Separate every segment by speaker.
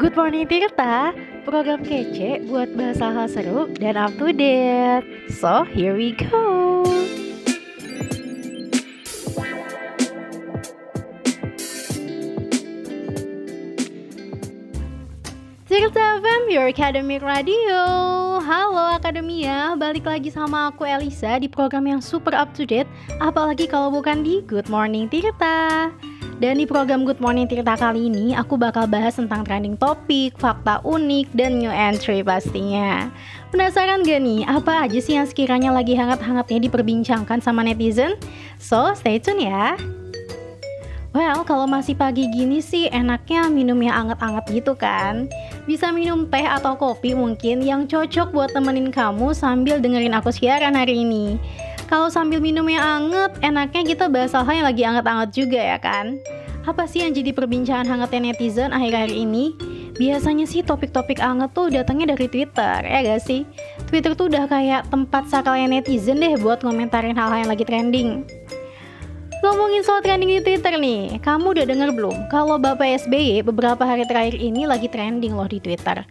Speaker 1: Good Morning Tirta, program kece buat bahasa hal seru dan up to date. So, here we go. Tirta FM, your academic radio. Halo Akademia, balik lagi sama aku Elisa di program yang super up to date, apalagi kalau bukan di Good Morning Tirta. Dan di program Good Morning Tirta kali ini, aku bakal bahas tentang trending topik, fakta unik, dan new entry pastinya. Penasaran gak nih, apa aja sih yang sekiranya lagi hangat-hangatnya diperbincangkan sama netizen? So, stay tune ya. Well, kalau masih pagi gini sih enaknya minum yang anget-anget gitu kan Bisa minum teh atau kopi mungkin yang cocok buat temenin kamu sambil dengerin aku siaran hari ini kalau sambil minum yang anget, enaknya kita bahas hal yang lagi anget-anget juga ya kan? Apa sih yang jadi perbincangan hangatnya netizen akhir-akhir ini? Biasanya sih topik-topik anget tuh datangnya dari Twitter, ya gak sih? Twitter tuh udah kayak tempat sakalnya netizen deh buat ngomentarin hal-hal yang lagi trending. Ngomongin soal trending di Twitter nih, kamu udah denger belum kalau Bapak SBY beberapa hari terakhir ini lagi trending loh di Twitter?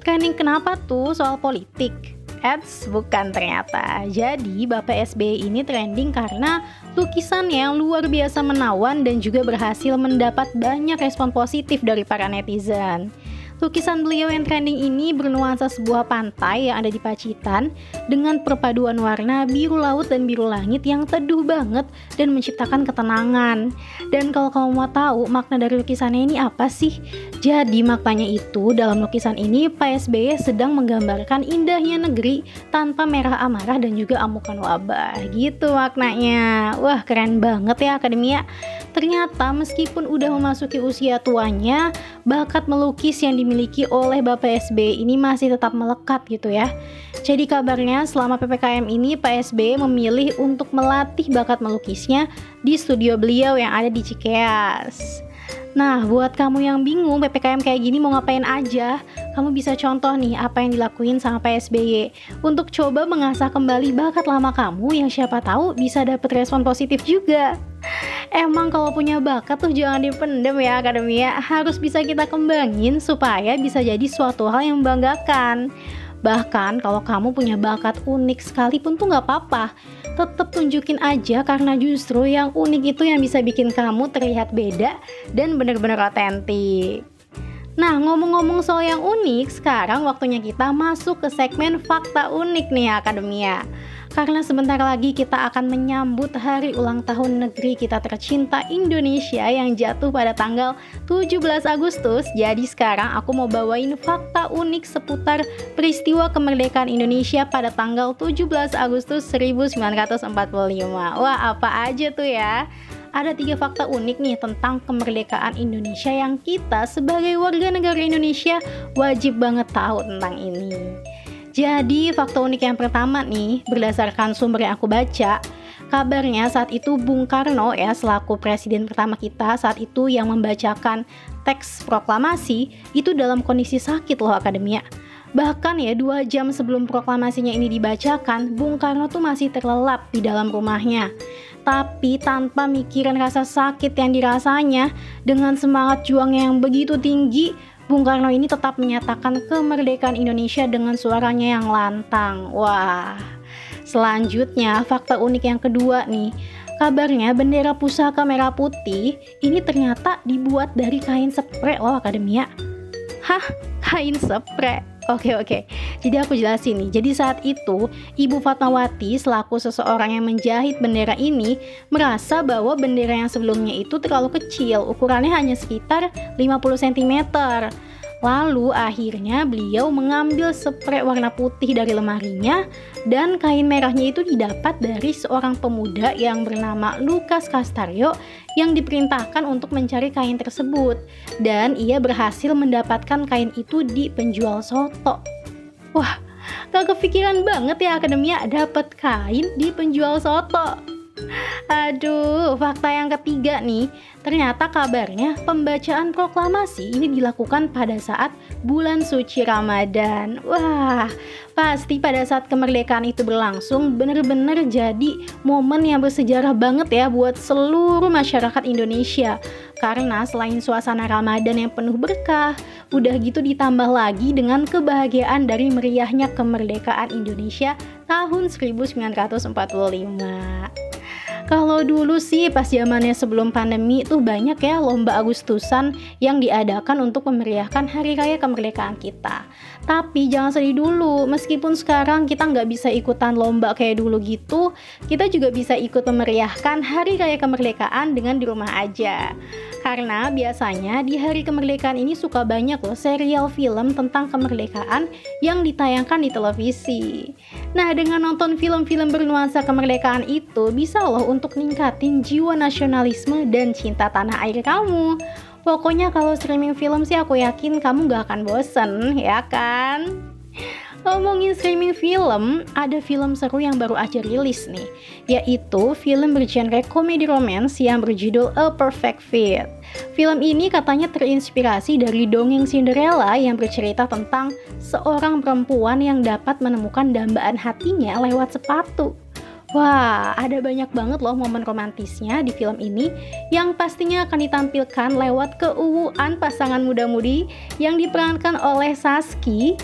Speaker 1: Trending kenapa tuh soal politik? Ads bukan ternyata. Jadi Bapak SBY ini trending karena lukisannya yang luar biasa menawan dan juga berhasil mendapat banyak respon positif dari para netizen. Lukisan beliau yang trending ini bernuansa sebuah pantai yang ada di Pacitan dengan perpaduan warna biru laut dan biru langit yang teduh banget dan menciptakan ketenangan. Dan kalau kamu mau tahu makna dari lukisannya ini apa sih? Jadi maknanya itu dalam lukisan ini Pak SBY sedang menggambarkan indahnya negeri tanpa merah amarah dan juga amukan wabah. Gitu maknanya. Wah keren banget ya akademia. Ternyata meskipun udah memasuki usia tuanya, bakat melukis yang dimiliki oleh Bapak SBY ini masih tetap melekat gitu ya. Jadi kabarnya selama PPKM ini Pak SBY memilih untuk melatih bakat melukisnya di studio beliau yang ada di Cikeas. Nah, buat kamu yang bingung PPKM kayak gini mau ngapain aja, kamu bisa contoh nih apa yang dilakuin sama PSBY untuk coba mengasah kembali bakat lama kamu yang siapa tahu bisa dapet respon positif juga. Emang kalau punya bakat tuh jangan dipendem ya akademia, harus bisa kita kembangin supaya bisa jadi suatu hal yang membanggakan. Bahkan kalau kamu punya bakat unik sekalipun tuh nggak apa-apa, tetap tunjukin aja karena justru yang unik itu yang bisa bikin kamu terlihat beda dan benar-benar otentik. Nah, ngomong-ngomong soal yang unik, sekarang waktunya kita masuk ke segmen fakta unik nih Akademia. Karena sebentar lagi kita akan menyambut hari ulang tahun negeri kita tercinta Indonesia yang jatuh pada tanggal 17 Agustus. Jadi sekarang aku mau bawain fakta unik seputar peristiwa kemerdekaan Indonesia pada tanggal 17 Agustus 1945. Wah, apa aja tuh ya? Ada tiga fakta unik nih tentang kemerdekaan Indonesia yang kita sebagai warga negara Indonesia wajib banget tahu tentang ini. Jadi fakta unik yang pertama nih berdasarkan sumber yang aku baca Kabarnya saat itu Bung Karno ya selaku presiden pertama kita saat itu yang membacakan teks proklamasi itu dalam kondisi sakit loh akademia. Bahkan ya dua jam sebelum proklamasinya ini dibacakan, Bung Karno tuh masih terlelap di dalam rumahnya tapi tanpa mikirin rasa sakit yang dirasanya dengan semangat juang yang begitu tinggi Bung Karno ini tetap menyatakan kemerdekaan Indonesia dengan suaranya yang lantang. Wah, selanjutnya fakta unik yang kedua nih. Kabarnya bendera pusaka merah putih ini ternyata dibuat dari kain spray loh akademia. Hah? Kain spray? Oke oke, jadi aku jelasin nih. Jadi saat itu Ibu Fatmawati selaku seseorang yang menjahit bendera ini merasa bahwa bendera yang sebelumnya itu terlalu kecil, ukurannya hanya sekitar 50 cm. Lalu akhirnya beliau mengambil spray warna putih dari lemarinya dan kain merahnya itu didapat dari seorang pemuda yang bernama Lukas Castario yang diperintahkan untuk mencari kain tersebut dan ia berhasil mendapatkan kain itu di penjual soto. Wah, gak kepikiran banget ya akademia dapat kain di penjual soto. Aduh, fakta yang ketiga nih, ternyata kabarnya pembacaan proklamasi ini dilakukan pada saat bulan suci Ramadan. Wah, pasti pada saat kemerdekaan itu berlangsung bener-bener jadi momen yang bersejarah banget ya buat seluruh masyarakat Indonesia. Karena selain suasana Ramadan yang penuh berkah, udah gitu ditambah lagi dengan kebahagiaan dari meriahnya kemerdekaan Indonesia tahun 1945. Kalau dulu sih pas zamannya sebelum pandemi tuh banyak ya lomba Agustusan yang diadakan untuk memeriahkan hari raya kemerdekaan kita. Tapi jangan sedih dulu, meskipun sekarang kita nggak bisa ikutan lomba kayak dulu gitu, kita juga bisa ikut memeriahkan hari raya kemerdekaan dengan di rumah aja. Karena biasanya di hari kemerdekaan ini suka banyak loh serial film tentang kemerdekaan yang ditayangkan di televisi. Nah, dengan nonton film-film bernuansa kemerdekaan itu bisa loh untuk ningkatin jiwa nasionalisme dan cinta tanah air kamu. Pokoknya kalau streaming film sih aku yakin kamu gak akan bosen, ya kan? Ngomongin streaming film, ada film seru yang baru aja rilis nih, yaitu film bergenre komedi romance yang berjudul A Perfect Fit. Film ini katanya terinspirasi dari dongeng Cinderella yang bercerita tentang seorang perempuan yang dapat menemukan dambaan hatinya lewat sepatu. Wah, ada banyak banget loh momen romantisnya di film ini yang pastinya akan ditampilkan lewat keuuan pasangan muda-mudi yang diperankan oleh Saski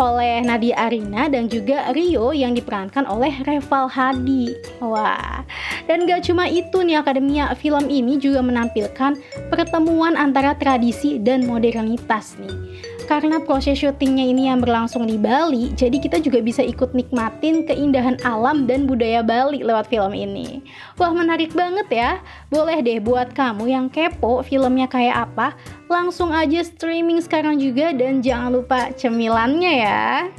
Speaker 1: oleh Nadia Arina dan juga Rio yang diperankan oleh Reval Hadi. Wah, dan gak cuma itu nih Akademia, film ini juga menampilkan pertemuan antara tradisi dan modernitas nih karena proses syutingnya ini yang berlangsung di Bali, jadi kita juga bisa ikut nikmatin keindahan alam dan budaya Bali lewat film ini. Wah menarik banget ya, boleh deh buat kamu yang kepo filmnya kayak apa, langsung aja streaming sekarang juga dan jangan lupa cemilannya ya.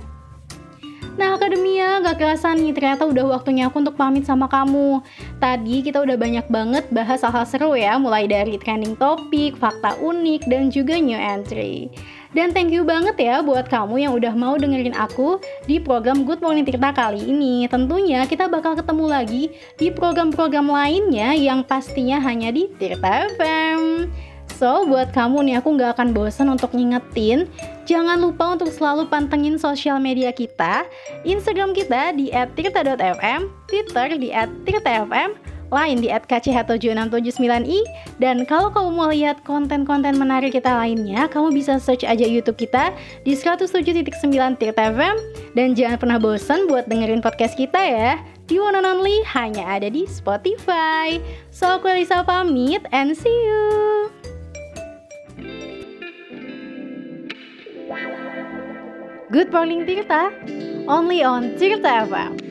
Speaker 1: Nah Akademia gak kerasa nih ternyata udah waktunya aku untuk pamit sama kamu Tadi kita udah banyak banget bahas hal-hal seru ya Mulai dari trending topik, fakta unik, dan juga new entry dan thank you banget ya buat kamu yang udah mau dengerin aku di program Good Morning Tirta kali ini. Tentunya kita bakal ketemu lagi di program-program lainnya yang pastinya hanya di Tirta FM. So, buat kamu nih aku nggak akan bosan untuk ngingetin Jangan lupa untuk selalu pantengin sosial media kita Instagram kita di @tirta.fm Twitter di @tirta.fm lain di @kch7679i dan kalau kamu mau lihat konten-konten menarik kita lainnya, kamu bisa search aja YouTube kita di 107.9 Tirta FM dan jangan pernah bosan buat dengerin podcast kita ya. Di One and Only hanya ada di Spotify. So aku Elisa pamit and see you. Good morning Tirta, only on Tirta FM.